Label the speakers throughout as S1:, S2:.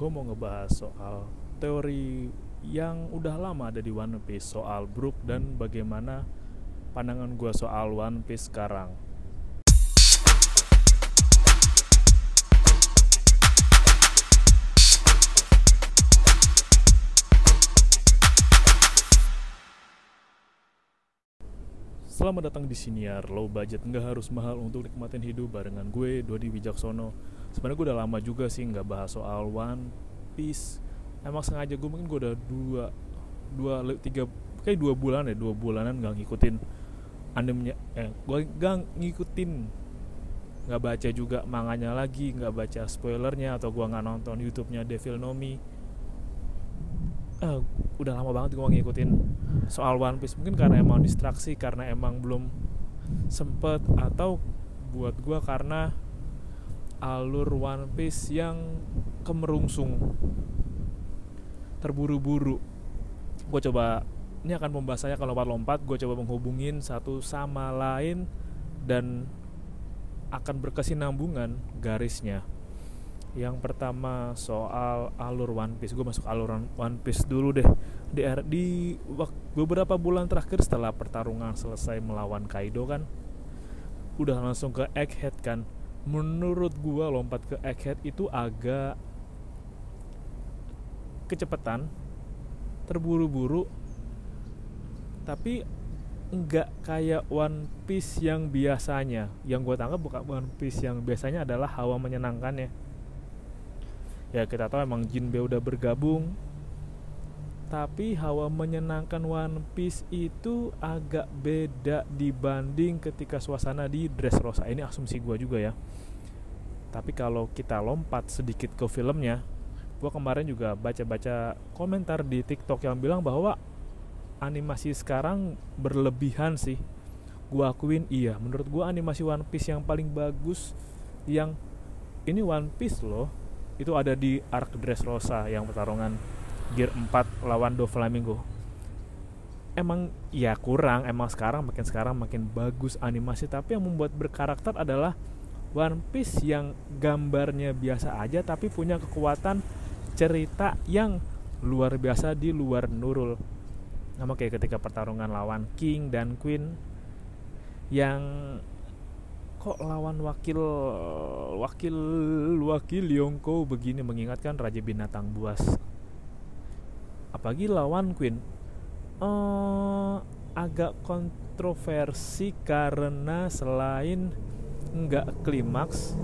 S1: gue mau ngebahas soal teori yang udah lama ada di One Piece soal Brook dan bagaimana pandangan gue soal One Piece sekarang. Selamat datang di Siniar, low budget nggak harus mahal untuk nikmatin hidup barengan gue Dodi Wijaksono. Sebenarnya gue udah lama juga sih nggak bahas soal One Piece. Emang sengaja gue mungkin gue udah dua, dua, tiga, kayak dua bulan ya, dua bulanan nggak ngikutin animenya. Eh, gue nggak ngikutin, nggak baca juga manganya lagi, nggak baca spoilernya atau gue nggak nonton YouTube-nya Devil Nomi. Uh, udah lama banget gue ngikutin soal One Piece mungkin karena emang distraksi karena emang belum sempet atau buat gue karena alur One Piece yang kemerungsung. Terburu-buru. Gue coba ini akan pembahasannya kalau lompat-lompat. Gue coba menghubungin satu sama lain dan akan berkesinambungan garisnya. Yang pertama soal alur One Piece. Gue masuk alur One Piece dulu deh. Di, di beberapa bulan terakhir setelah pertarungan selesai melawan Kaido kan udah langsung ke Egghead kan menurut gue lompat ke Egghead itu agak kecepatan terburu-buru tapi nggak kayak One Piece yang biasanya. Yang gue tangkap bukan One Piece yang biasanya adalah hawa menyenangkannya. Ya kita tahu emang Jinbe udah bergabung tapi hawa menyenangkan One Piece itu agak beda dibanding ketika suasana di Dressrosa ini asumsi gue juga ya. Tapi kalau kita lompat sedikit ke filmnya gue kemarin juga baca-baca komentar di TikTok yang bilang bahwa animasi sekarang berlebihan sih. Gue akuin iya menurut gue animasi One Piece yang paling bagus yang ini One Piece loh itu ada di Arc Dressrosa yang pertarungan Gear 4 lawan Doflamingo emang ya kurang emang sekarang makin sekarang makin bagus animasi tapi yang membuat berkarakter adalah One Piece yang gambarnya biasa aja tapi punya kekuatan cerita yang luar biasa di luar Nurul. Sama kayak ketika pertarungan lawan King dan Queen yang kok lawan wakil wakil wakil Yongko begini mengingatkan Raja Binatang Buas apalagi lawan Queen. Uh, agak kontroversi karena selain nggak klimaks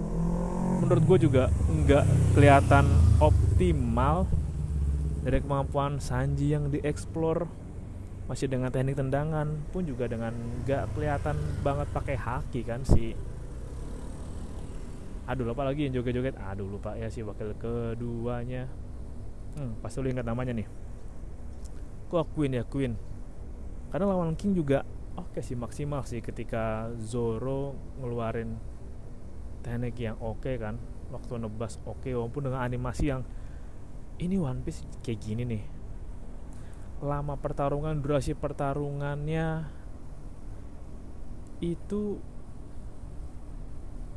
S1: menurut gue juga nggak kelihatan optimal dari kemampuan Sanji yang dieksplor. Masih dengan teknik tendangan pun juga dengan gak kelihatan banget pakai haki kan si. Aduh lupa lagi yang joget-joget. Aduh lupa ya si wakil keduanya. Hmm, pasti lu ingat namanya nih kok Queen ya Queen karena lawan King juga oke okay sih maksimal sih ketika Zoro ngeluarin teknik yang oke okay kan waktu nebas oke okay, walaupun dengan animasi yang ini One Piece kayak gini nih. Lama pertarungan durasi pertarungannya itu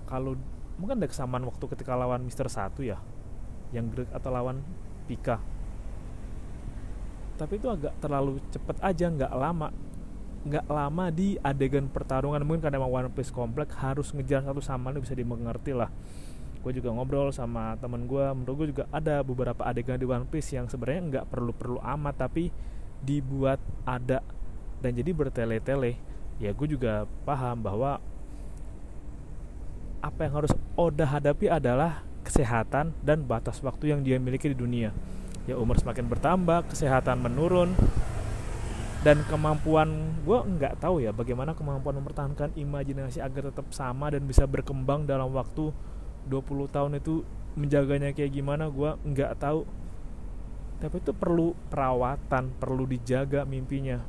S1: kalau mungkin ada kesamaan waktu ketika lawan Mister Satu ya yang Greg atau lawan Pika tapi itu agak terlalu cepet aja nggak lama. Nggak lama di adegan pertarungan. Mungkin karena emang One Piece kompleks harus ngejar satu sama lain bisa dimengerti lah. Gue juga ngobrol sama temen gue menurut gue juga ada beberapa adegan di One Piece yang sebenarnya nggak perlu perlu amat tapi dibuat ada. Dan jadi bertele-tele. Ya gue juga paham bahwa apa yang harus Oda hadapi adalah kesehatan dan batas waktu yang dia miliki di dunia ya umur semakin bertambah kesehatan menurun. Dan kemampuan gue nggak tahu ya bagaimana kemampuan mempertahankan imajinasi agar tetap sama dan bisa berkembang dalam waktu 20 tahun itu menjaganya kayak gimana gue nggak tahu. Tapi itu perlu perawatan perlu dijaga mimpinya.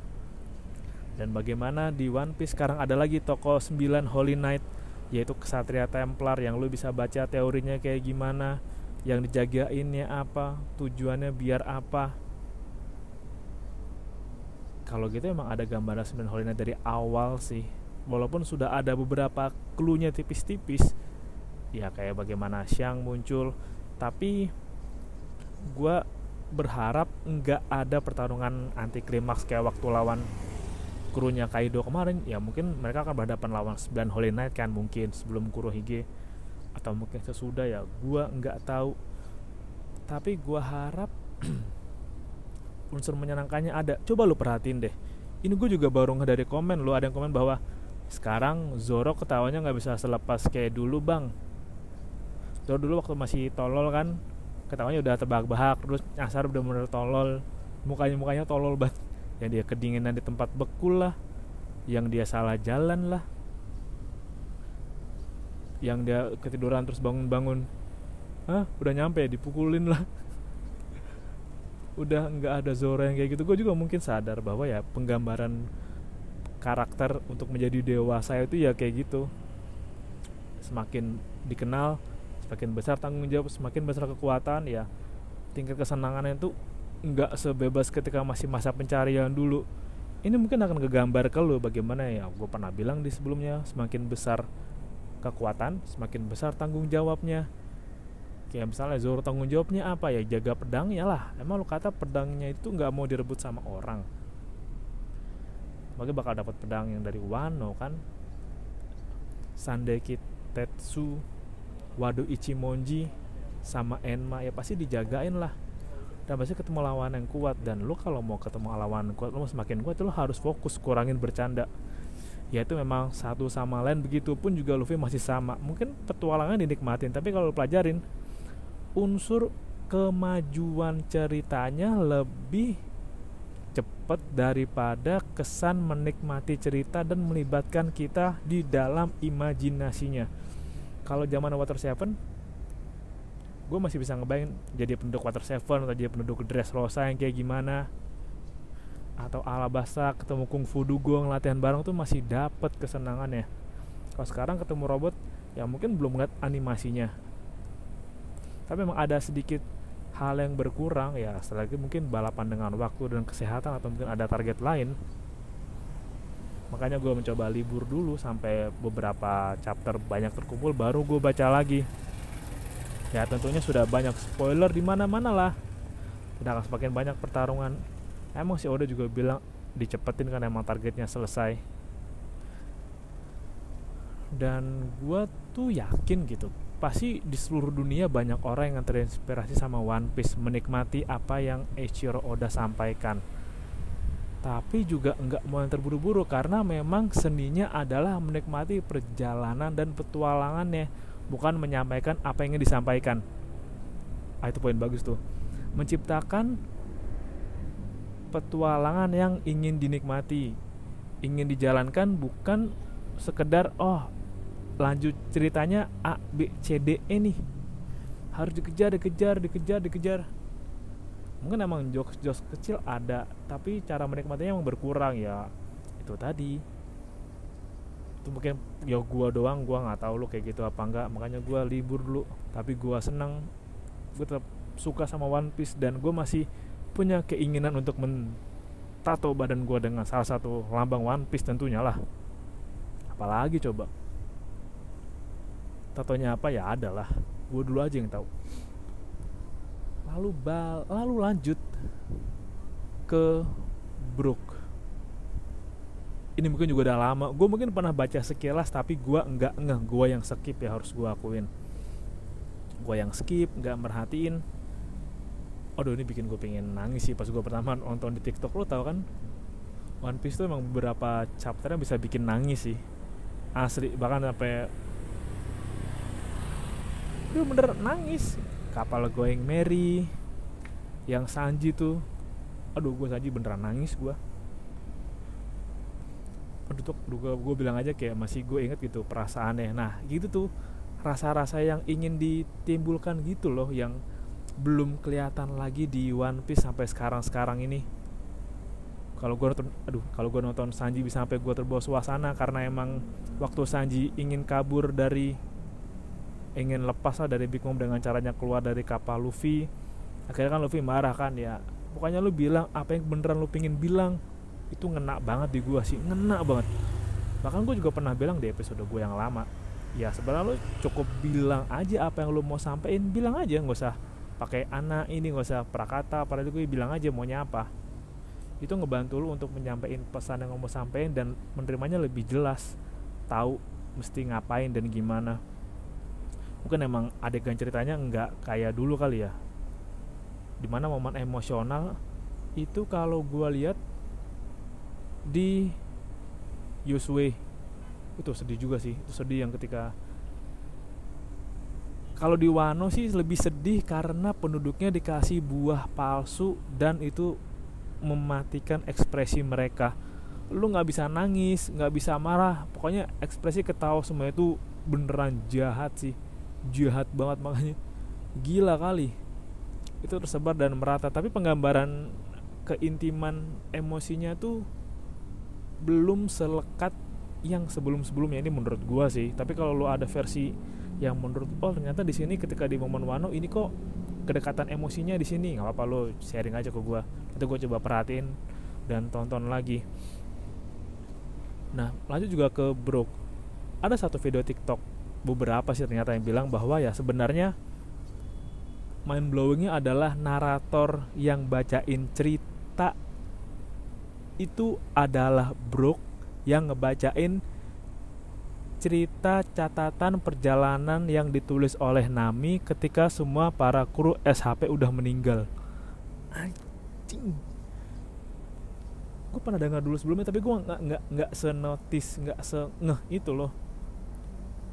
S1: Dan bagaimana di One Piece sekarang ada lagi toko 9 Holy Knight yaitu kesatria Templar yang lu bisa baca teorinya kayak gimana yang dijagainnya apa tujuannya biar apa. Kalau gitu emang ada gambaran 9 Holy Knight dari awal sih. Walaupun sudah ada beberapa clue-nya tipis-tipis ya kayak bagaimana Xiang muncul. Tapi gue berharap nggak ada pertarungan anti klimaks kayak waktu lawan krunya Kaido kemarin. Ya mungkin mereka akan berhadapan lawan 9 Holy Knight kan mungkin sebelum Kurohige atau mungkin sesudah ya gue nggak tahu. Tapi gue harap unsur menyenangkannya ada. Coba lu perhatiin deh. Ini gue juga baru dari komen lu ada yang komen bahwa sekarang Zoro ketawanya nggak bisa selepas kayak dulu bang. Zoro dulu waktu masih tolol kan ketawanya udah terbahak-bahak terus nyasar udah bener tolol. Mukanya mukanya tolol banget. Yang dia kedinginan di tempat bekul lah yang dia salah jalan lah yang dia ketiduran terus bangun-bangun Hah? udah nyampe dipukulin lah. Udah nggak ada Zoro yang kayak gitu. Gue juga mungkin sadar bahwa ya penggambaran karakter untuk menjadi dewasa itu ya kayak gitu. Semakin dikenal semakin besar tanggung jawab semakin besar kekuatan ya tingkat kesenangannya itu nggak sebebas ketika masih masa pencarian dulu. Ini mungkin akan kegambar ke lo bagaimana ya. Gue pernah bilang di sebelumnya semakin besar kekuatan semakin besar tanggung jawabnya. Kayak misalnya Zoro tanggung jawabnya apa ya? Jaga pedangnya lah emang lo kata pedangnya itu nggak mau direbut sama orang. Mungkin bakal dapat pedang yang dari Wano kan? Sandeki Tetsu Wado Ichimonji sama Enma ya pasti dijagain lah. Dan pasti ketemu lawan yang kuat. Dan lo kalau mau ketemu lawan kuat lo semakin kuat lo harus fokus kurangin bercanda ya itu memang satu sama lain. Begitu pun juga Luffy masih sama. Mungkin petualangan dinikmatin tapi kalau pelajarin unsur kemajuan ceritanya lebih cepat daripada kesan menikmati cerita dan melibatkan kita di dalam imajinasinya. Kalau zaman Water Seven, gue masih bisa ngebayangin jadi penduduk Water Seven atau jadi penduduk Dressrosa yang kayak gimana atau Alabasta ketemu Kung Fu Dugong latihan bareng tuh masih dapet kesenangannya. Kalau sekarang ketemu robot, ya mungkin belum ngeliat animasinya. Tapi memang ada sedikit hal yang berkurang ya setelah itu mungkin balapan dengan waktu dan kesehatan atau mungkin ada target lain makanya gue mencoba libur dulu sampai beberapa chapter banyak terkumpul baru gue baca lagi ya tentunya sudah banyak spoiler di mana-mana lah udah akan semakin banyak pertarungan emang si Oda juga bilang dicepetin kan emang targetnya selesai. Dan gue tuh yakin gitu pasti di seluruh dunia banyak orang yang terinspirasi sama One Piece menikmati apa yang Eiichiro Oda sampaikan. Tapi juga enggak mau yang terburu-buru karena memang seninya adalah menikmati perjalanan dan petualangannya bukan menyampaikan apa yang ingin disampaikan. Ah, itu poin bagus tuh. Menciptakan petualangan yang ingin dinikmati ingin dijalankan bukan sekedar oh lanjut ceritanya A B C D E nih. Harus dikejar dikejar dikejar dikejar. Mungkin emang jokes-jokes kecil ada tapi cara menikmatinya emang berkurang ya. Itu tadi. Itu mungkin ya gua doang gua nggak tahu lo kayak gitu apa enggak makanya gua libur dulu tapi gua senang gue tetap suka sama One Piece dan gue masih punya keinginan untuk mentato badan gue dengan salah satu lambang One Piece tentunya lah. Apalagi coba? Tatonya apa? Ya ada lah. Gue dulu aja yang tahu. Lalu bal lalu lanjut ke Brook. Ini mungkin juga udah lama. Gue mungkin pernah baca sekilas tapi gue enggak enggak gue yang skip ya harus gue akuin. Gue yang skip nggak merhatiin Aduh ini bikin gue pengen nangis sih pas gue pertama nonton di TikTok. Lo tau kan? One Piece tuh emang beberapa chapternya bisa bikin nangis sih. Asli bahkan sampai dia bener nangis. Kapal going Mary yang Sanji tuh. Aduh gue Sanji beneran nangis gue aduh tuh gue bilang aja kayak masih gue inget gitu perasaannya. Nah gitu tuh rasa-rasa yang ingin ditimbulkan gitu loh yang belum kelihatan lagi di One Piece sampai sekarang-sekarang ini. Kalau gue nonton aduh kalau gue nonton Sanji bisa sampai gue terbawa suasana karena emang waktu Sanji ingin kabur dari ingin lepas lah dari Big Mom dengan caranya keluar dari kapal Luffy akhirnya kan Luffy marah kan ya. Pokoknya lu bilang apa yang beneran lu pingin bilang itu ngena banget di gua sih ngena banget. Bahkan gue juga pernah bilang di episode gue yang lama ya sebenarnya lu cukup bilang aja apa yang lu mau sampein bilang aja nggak usah pakai anak ini nggak usah prakata pada itu gue bilang aja maunya apa. Itu ngebantu lu untuk menyampaikan pesan yang mau sampaikan dan menerimanya lebih jelas. Tahu mesti ngapain dan gimana. Mungkin emang adegan ceritanya nggak kayak dulu kali ya. Di mana momen emosional itu kalau gue lihat di Yuswe itu sedih juga sih itu sedih yang ketika kalau di Wano sih lebih sedih karena penduduknya dikasih buah palsu dan itu mematikan ekspresi mereka. Lu nggak bisa nangis nggak bisa marah. Pokoknya ekspresi ketawa semua itu beneran jahat sih. Jahat banget makanya. Gila kali. Itu tersebar dan merata. Tapi penggambaran keintiman emosinya tuh belum selekat yang sebelum-sebelumnya. Ini menurut gua sih. Tapi kalau lu ada versi yang menurut oh ternyata di sini ketika di momen Wano ini kok kedekatan emosinya di sini. Nggak apa-apa lo sharing aja ke gua. Itu gua coba perhatiin dan tonton lagi. Nah lanjut juga ke Brook. Ada satu video TikTok beberapa sih ternyata yang bilang bahwa ya sebenarnya mind blowingnya adalah narator yang bacain cerita itu adalah Brook yang ngebacain cerita catatan perjalanan yang ditulis oleh Nami ketika semua para kru SHP udah meninggal. Anjing. Gue pernah dengar dulu sebelumnya tapi gue nggak nggak nggak senotis nggak se ngeh itu loh.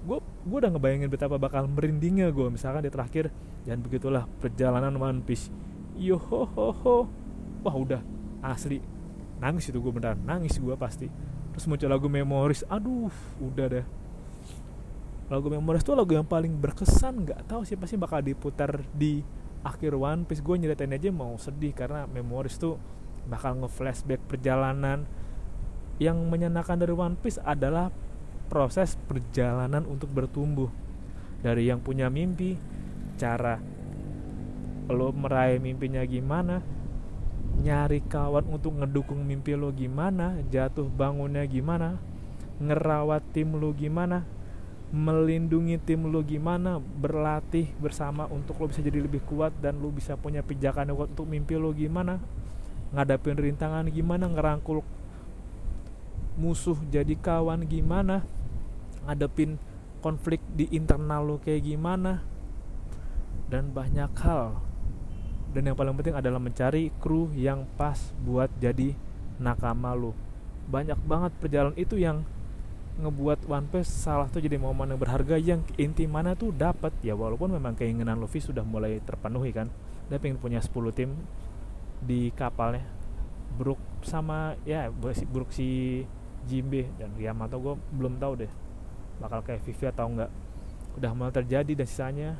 S1: Gue gue udah ngebayangin betapa bakal merindingnya gue misalkan di terakhir dan begitulah perjalanan One Piece. Yo ho ho ho. Wah udah asli nangis itu gue beneran nangis gue pasti terus muncul lagu memoris aduh udah deh. Lagu memoris itu lagu yang paling berkesan nggak tahu sih pasti bakal diputar di akhir One Piece. Gue nyeritain aja mau sedih karena memoris tuh bakal nge-flashback perjalanan. Yang menyenangkan dari One Piece adalah proses perjalanan untuk bertumbuh. Dari yang punya mimpi cara lo meraih mimpinya gimana nyari kawan untuk ngedukung mimpi lo gimana jatuh bangunnya gimana ngerawat tim lo gimana melindungi tim lo gimana berlatih bersama untuk lo bisa jadi lebih kuat dan lo bisa punya pijakan kuat untuk mimpi lo gimana ngadapin rintangan gimana ngerangkul musuh jadi kawan gimana ngadepin konflik di internal lo kayak gimana dan banyak hal dan yang paling penting adalah mencari kru yang pas buat jadi nakama lu. Banyak banget perjalanan itu yang ngebuat One Piece salah tuh jadi momen yang berharga yang inti mana tuh dapat ya walaupun memang keinginan Luffy sudah mulai terpenuhi kan. Dia pengen punya 10 tim di kapalnya. Brook sama ya Brook si Jimbe dan Yamato gue belum tahu deh bakal kayak Vivi atau enggak. Udah mulai terjadi dan sisanya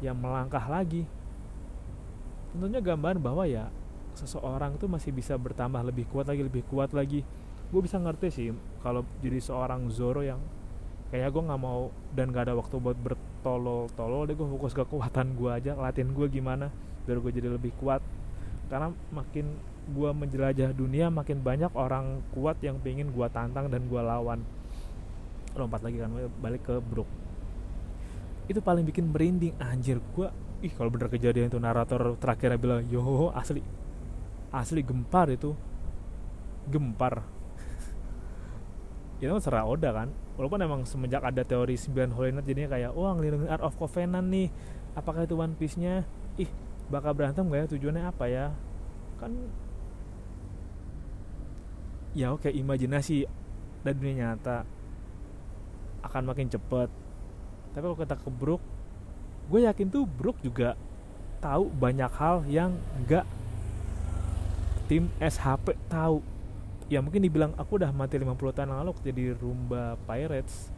S1: yang melangkah lagi tentunya gambaran bahwa ya seseorang itu masih bisa bertambah lebih kuat lagi lebih kuat lagi. Gue bisa ngerti sih kalau jadi seorang Zoro yang kayak gue nggak mau dan gak ada waktu buat bertolol-tolol deh gue fokus ke kekuatan gue aja latihan gue gimana biar gue jadi lebih kuat. Karena makin gue menjelajah dunia makin banyak orang kuat yang pengen gue tantang dan gue lawan. Lompat lagi kan balik ke Brook. Itu paling bikin merinding. Anjir gue ih kalau bener kejadian itu narator terakhirnya bilang yo asli. Asli gempar itu. Gempar. Itu kan serah Oda kan? Walaupun emang semenjak ada teori 9 Holy Night jadinya kayak wah ngelindungin Art of Covenant nih. Apakah itu One Piece nya ih bakal berantem gak ya? Tujuannya apa ya? Kan ya oke imajinasi dan dunia nyata akan makin cepet. Tapi kalau kita kebruk gue yakin tuh Brook juga tahu banyak hal yang nggak tim SHP tahu. Ya mungkin dibilang aku udah mati 50 tahun lalu jadi Rumba Pirates.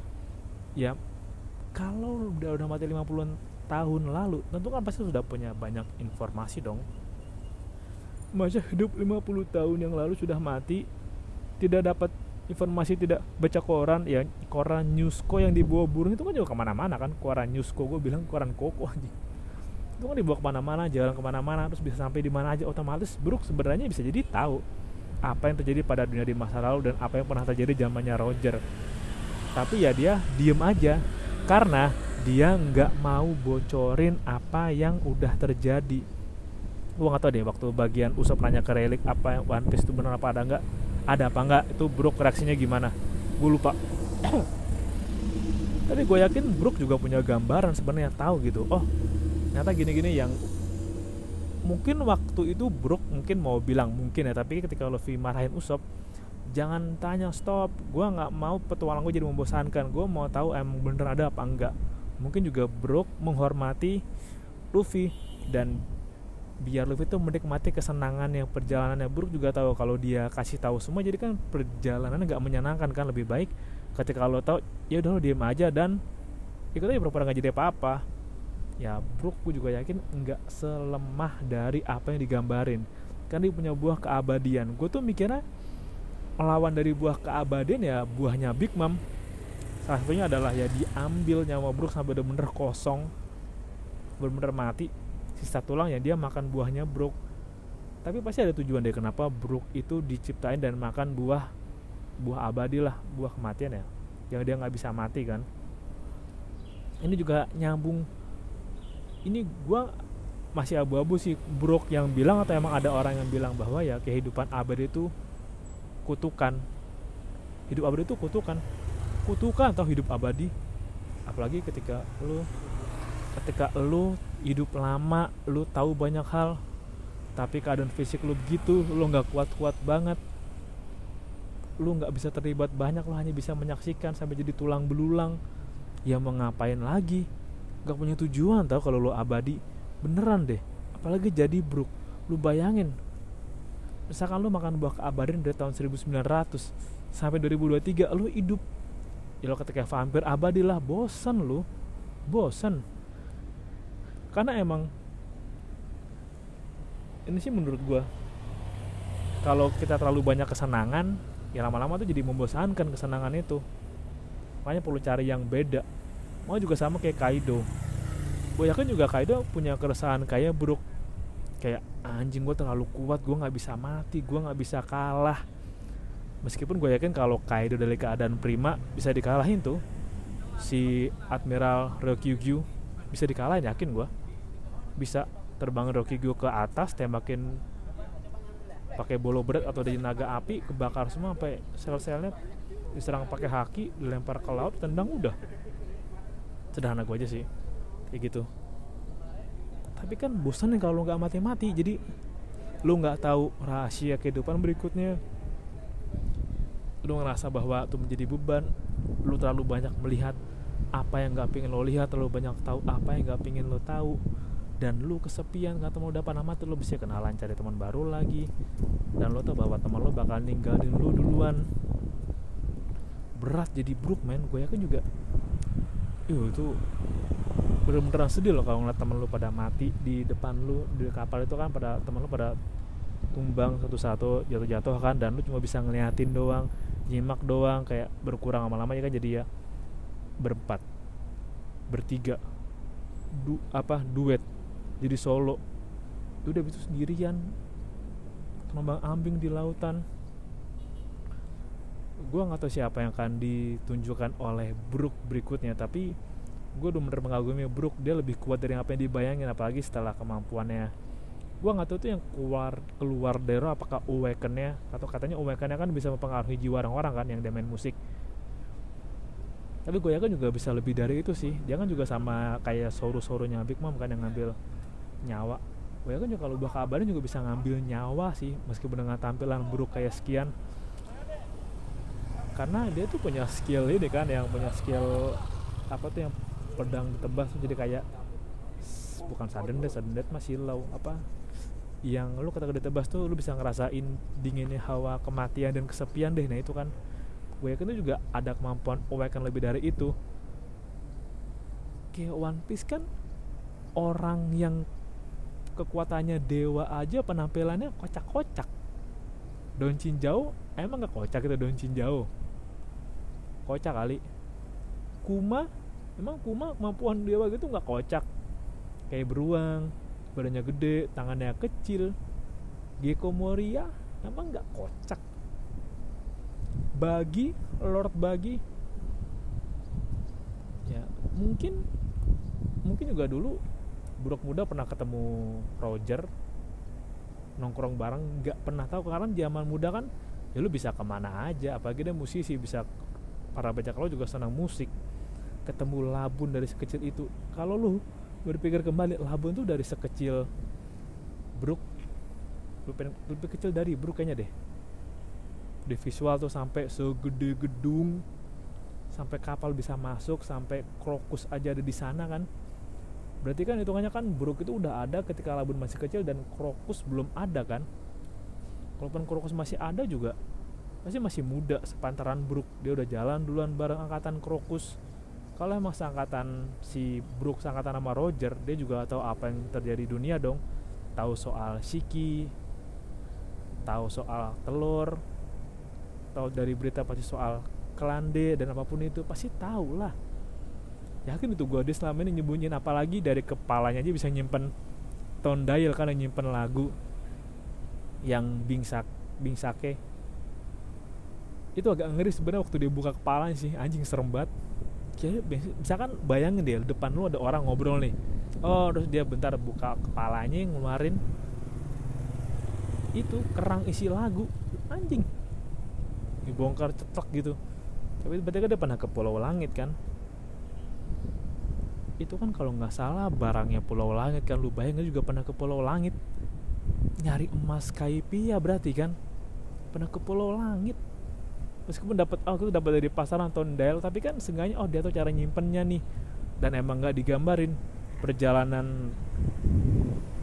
S1: Ya kalau udah udah mati 50 tahun lalu tentu kan pasti sudah punya banyak informasi dong. Masa hidup 50 tahun yang lalu sudah mati tidak dapat informasi tidak baca koran ya koran newsko yang dibawa burung itu kan juga ke mana-mana kan. Koran newsko gue bilang koran koko aja. Itu kan dibawa ke mana-mana jalan ke mana-mana terus bisa sampai di mana aja. Otomatis buruk sebenarnya bisa jadi tahu apa yang terjadi pada dunia di masa lalu dan apa yang pernah terjadi zamannya Roger. Tapi ya dia diem aja karena dia nggak mau bocorin apa yang udah terjadi. Gue nggak tahu deh waktu bagian Usop nanya ke Relik apa yang One Piece itu benar apa ada nggak ada apa nggak itu Brook reaksinya gimana? Gue lupa. Tapi gue yakin Brook juga punya gambaran sebenarnya tahu gitu. Oh ternyata gini-gini yang mungkin waktu itu Brook mungkin mau bilang mungkin ya tapi ketika Luffy marahin Usop jangan tanya stop. Gue nggak mau petualang gue jadi membosankan. Gue mau tahu emang bener ada apa enggak. Mungkin juga Brook menghormati Luffy dan biar Luffy itu menikmati kesenangan yang perjalanannya. Brook juga tahu kalau dia kasih tahu semua jadi kan perjalanannya nggak menyenangkan kan. Lebih baik ketika lo tahu ya udah lo diem aja dan ikut aja pura nggak jadi apa-apa. Ya Brook gue juga yakin nggak selemah dari apa yang digambarin. Kan dia punya buah keabadian. Gue tuh mikirnya melawan dari buah keabadian ya buahnya Big Mom. Salah satunya adalah ya diambil nyawa Brook sampai bener-bener kosong bener-bener mati sisa tulang ya dia makan buahnya Brook. Tapi pasti ada tujuan deh kenapa Brook itu diciptain dan makan buah buah abadi lah buah kematian ya yang dia nggak bisa mati kan. Ini juga nyambung. Ini gua masih abu-abu sih Brook yang bilang atau emang ada orang yang bilang bahwa ya kehidupan abadi itu kutukan. Hidup abadi itu kutukan. Kutukan atau hidup abadi. Apalagi ketika lu ketika lu hidup lama lu tahu banyak hal. Tapi keadaan fisik lu begitu lu nggak kuat-kuat banget. Lu nggak bisa terlibat banyak lu hanya bisa menyaksikan sampai jadi tulang belulang. Ya mau ngapain lagi? Nggak punya tujuan tau kalau lu abadi. Beneran deh. Apalagi jadi bruk lu bayangin. Misalkan lu makan buah keabadian dari tahun 1900 sampai 2023 lu hidup. Ya lo ketika vampir abadi lah bosan lu. Bosan karena emang ini sih menurut gua kalau kita terlalu banyak kesenangan ya lama-lama tuh jadi membosankan kesenangan itu. Makanya perlu cari yang beda. Mau juga sama kayak Kaido. Gue yakin juga Kaido punya keresahan kayak buruk. Kayak anjing gue terlalu kuat gue nggak bisa mati gue nggak bisa kalah. Meskipun gue yakin kalau Kaido dari keadaan prima bisa dikalahin tuh si Admiral Ryokugyu bisa dikalahin yakin gue bisa terbang Ryokugyu ke atas tembakin pakai bolo berat atau dari naga api kebakar semua sampai sel-selnya diserang pakai haki dilempar ke laut tendang udah. Sederhana gue aja sih kayak gitu. Tapi kan bosan nih kalau nggak mati-mati jadi lu nggak tahu rahasia kehidupan berikutnya. Lu ngerasa bahwa itu menjadi beban lu terlalu banyak melihat apa yang gak pengen lo lihat terlalu banyak tahu apa yang gak pengen lo tahu dan lu kesepian kata mau dapat nama tuh lo bisa kenalan cari teman baru lagi. Dan lo tau bahwa teman lo bakal ninggalin lu duluan. Berat jadi brook men. Gue yakin juga. Yuh, itu bener-bener sedih loh kalau ngeliat temen lu pada mati di depan lu di kapal itu kan pada temen lu pada tumbang satu-satu jatuh-jatuh kan dan lu cuma bisa ngeliatin doang nyimak doang kayak berkurang lama-lama ya kan? Jadi ya berempat bertiga du, apa duet jadi solo. Itu udah itu sendirian. Terbang ambing di lautan. Gue nggak tahu siapa yang akan ditunjukkan oleh Brook berikutnya tapi gue udah bener mengagumi Brook. Dia lebih kuat dari apa yang dibayangin apalagi setelah kemampuannya. Gue nggak tahu tuh yang keluar keluar dari apakah awakennya atau katanya awakennya kan bisa mempengaruhi jiwa orang-orang kan yang dia musik. Tapi gue yakin juga bisa lebih dari itu sih. Dia kan juga sama kayak soru-sorunya Big Mom kan yang ngambil nyawa. Gue yakin juga kalau udah kabarnya juga bisa ngambil nyawa sih meskipun dengan tampilan buruk kayak sekian. Karena dia tuh punya skill ini kan yang punya skill apa tuh yang pedang ditebas jadi kayak bukan sudden death sudden death masih low apa? Yang lu kata ditebas tuh lu bisa ngerasain dinginnya hawa kematian dan kesepian deh. Nah itu kan. Gue yakin juga ada kemampuan awaken lebih dari itu. Kayak One Piece kan orang yang kekuatannya dewa aja penampilannya kocak-kocak. Don Cinjau emang gak kocak itu Don Cinjau kocak kali. Kuma emang Kuma kemampuan dewa gitu nggak kocak? Kayak beruang badannya gede tangannya kecil. Gecko Moria emang nggak kocak? Bagi Lord bagi. Ya mungkin mungkin juga dulu buruk muda pernah ketemu Roger nongkrong bareng nggak pernah tahu. Karena zaman muda kan ya lu bisa ke mana aja apalagi dia musisi bisa para baca kalau juga senang musik. Ketemu Labun dari sekecil itu. Kalau lu berpikir kembali Labun tuh dari sekecil Brook lebih, lebih kecil dari Brook kayaknya deh. Di visual tuh sampai segede gedung sampai kapal bisa masuk sampai krokus aja ada di sana kan berarti kan hitungannya kan Brook itu udah ada ketika Labun masih kecil dan krokus belum ada kan? Kalaupun krokus masih ada juga pasti masih muda sepantaran Brook dia udah jalan duluan bareng angkatan krokus. Kalau emang seangkatan si Brook seangkatan sama Roger dia juga tahu apa yang terjadi di dunia dong. Tahu soal Shiki tahu soal telur tahu dari berita pasti soal kelande dan apa pun itu pasti tahu lah yakin itu gue dia selama ini nyembunyiin apalagi dari kepalanya aja bisa nyimpen tone dial kan nyimpen lagu yang bingsak bingsake. Itu agak ngeri sebenarnya waktu dia buka kepalanya sih anjing serem banget. Kayak misalkan bayangin deh depan lu ada orang ngobrol nih. Oh terus dia bentar buka kepalanya ngeluarin. Itu kerang isi lagu anjing. Dibongkar cetok gitu. Tapi berarti kan dia pernah ke Pulau Langit kan itu kan kalau nggak salah barangnya Pulau Langit kan lu bayangin juga pernah ke Pulau Langit. Nyari emas kaipia berarti kan? Pernah ke Pulau Langit. Meskipun dapat oh itu dapat dari pasaran atau dial tapi kan seenggaknya oh dia tuh cara nyimpennya nih. Dan emang nggak digambarin. Perjalanan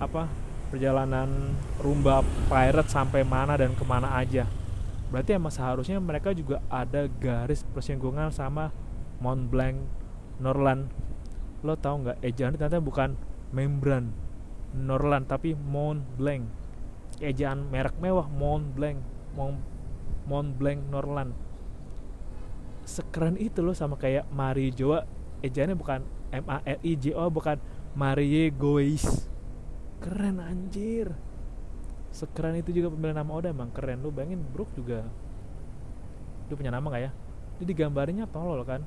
S1: apa perjalanan rumba pirate sampai mana dan ke mana aja. Berarti emang seharusnya mereka juga ada garis persinggungan sama Mont Blanc Norland lo tau nggak? Ejaan ternyata bukan membran Norland tapi Mont Blanc. Ejaan merek mewah Mont Blanc. Mont Mont Blanc Norland. Sekeren itu loh sama kayak Marie Joa. Ejaannya bukan M A R I J O bukan Marie Gois keren anjir. Sekeren itu juga pemilihan nama Oda emang keren. Lu bayangin Brook juga dia punya nama gak ya? Dia digambarnya tolol kan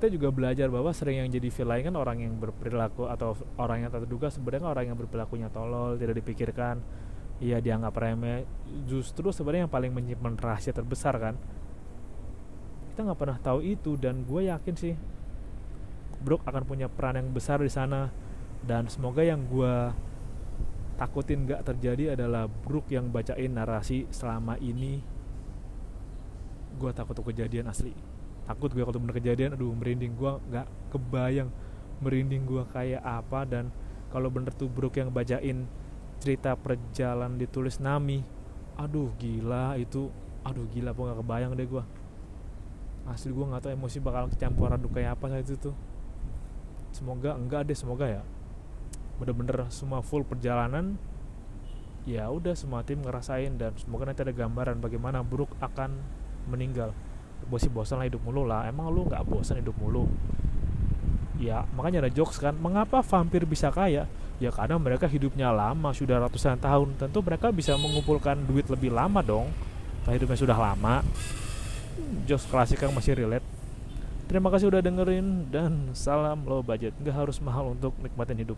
S1: kita juga belajar bahwa sering yang jadi villain kan orang yang berperilaku atau orang yang terduga sebenarnya orang yang berperilakunya tolol tidak dipikirkan Iya dianggap remeh justru sebenarnya yang paling menyimpan rahasia terbesar kan. Kita nggak pernah tahu itu dan gue yakin sih Brook akan punya peran yang besar di sana dan semoga yang gue takutin nggak terjadi adalah Brook yang bacain narasi selama ini gue takut kejadian asli takut gue kalau bener kejadian aduh merinding gue nggak kebayang merinding gue kayak apa. Dan kalau bener tuh Brook yang bacain cerita perjalanan ditulis Nami aduh gila itu aduh gila gue gak kebayang deh gue asli gue nggak tahu emosi bakal kecampuran aduk kayak apa saat itu tuh. Semoga enggak deh semoga ya bener-bener semua full perjalanan ya udah semua tim ngerasain. Dan semoga nanti ada gambaran bagaimana Brook akan meninggal sih bosan lah hidup mulu lah. Emang lu nggak bosan hidup mulu? Ya makanya ada jokes kan mengapa vampir bisa kaya? Ya karena mereka hidupnya lama sudah ratusan tahun. Tentu mereka bisa mengumpulkan duit lebih lama dong. Kalau hidupnya sudah lama. Jokes klasik yang masih relate. Terima kasih udah dengerin dan salam low budget. Nggak harus mahal untuk nikmatin hidup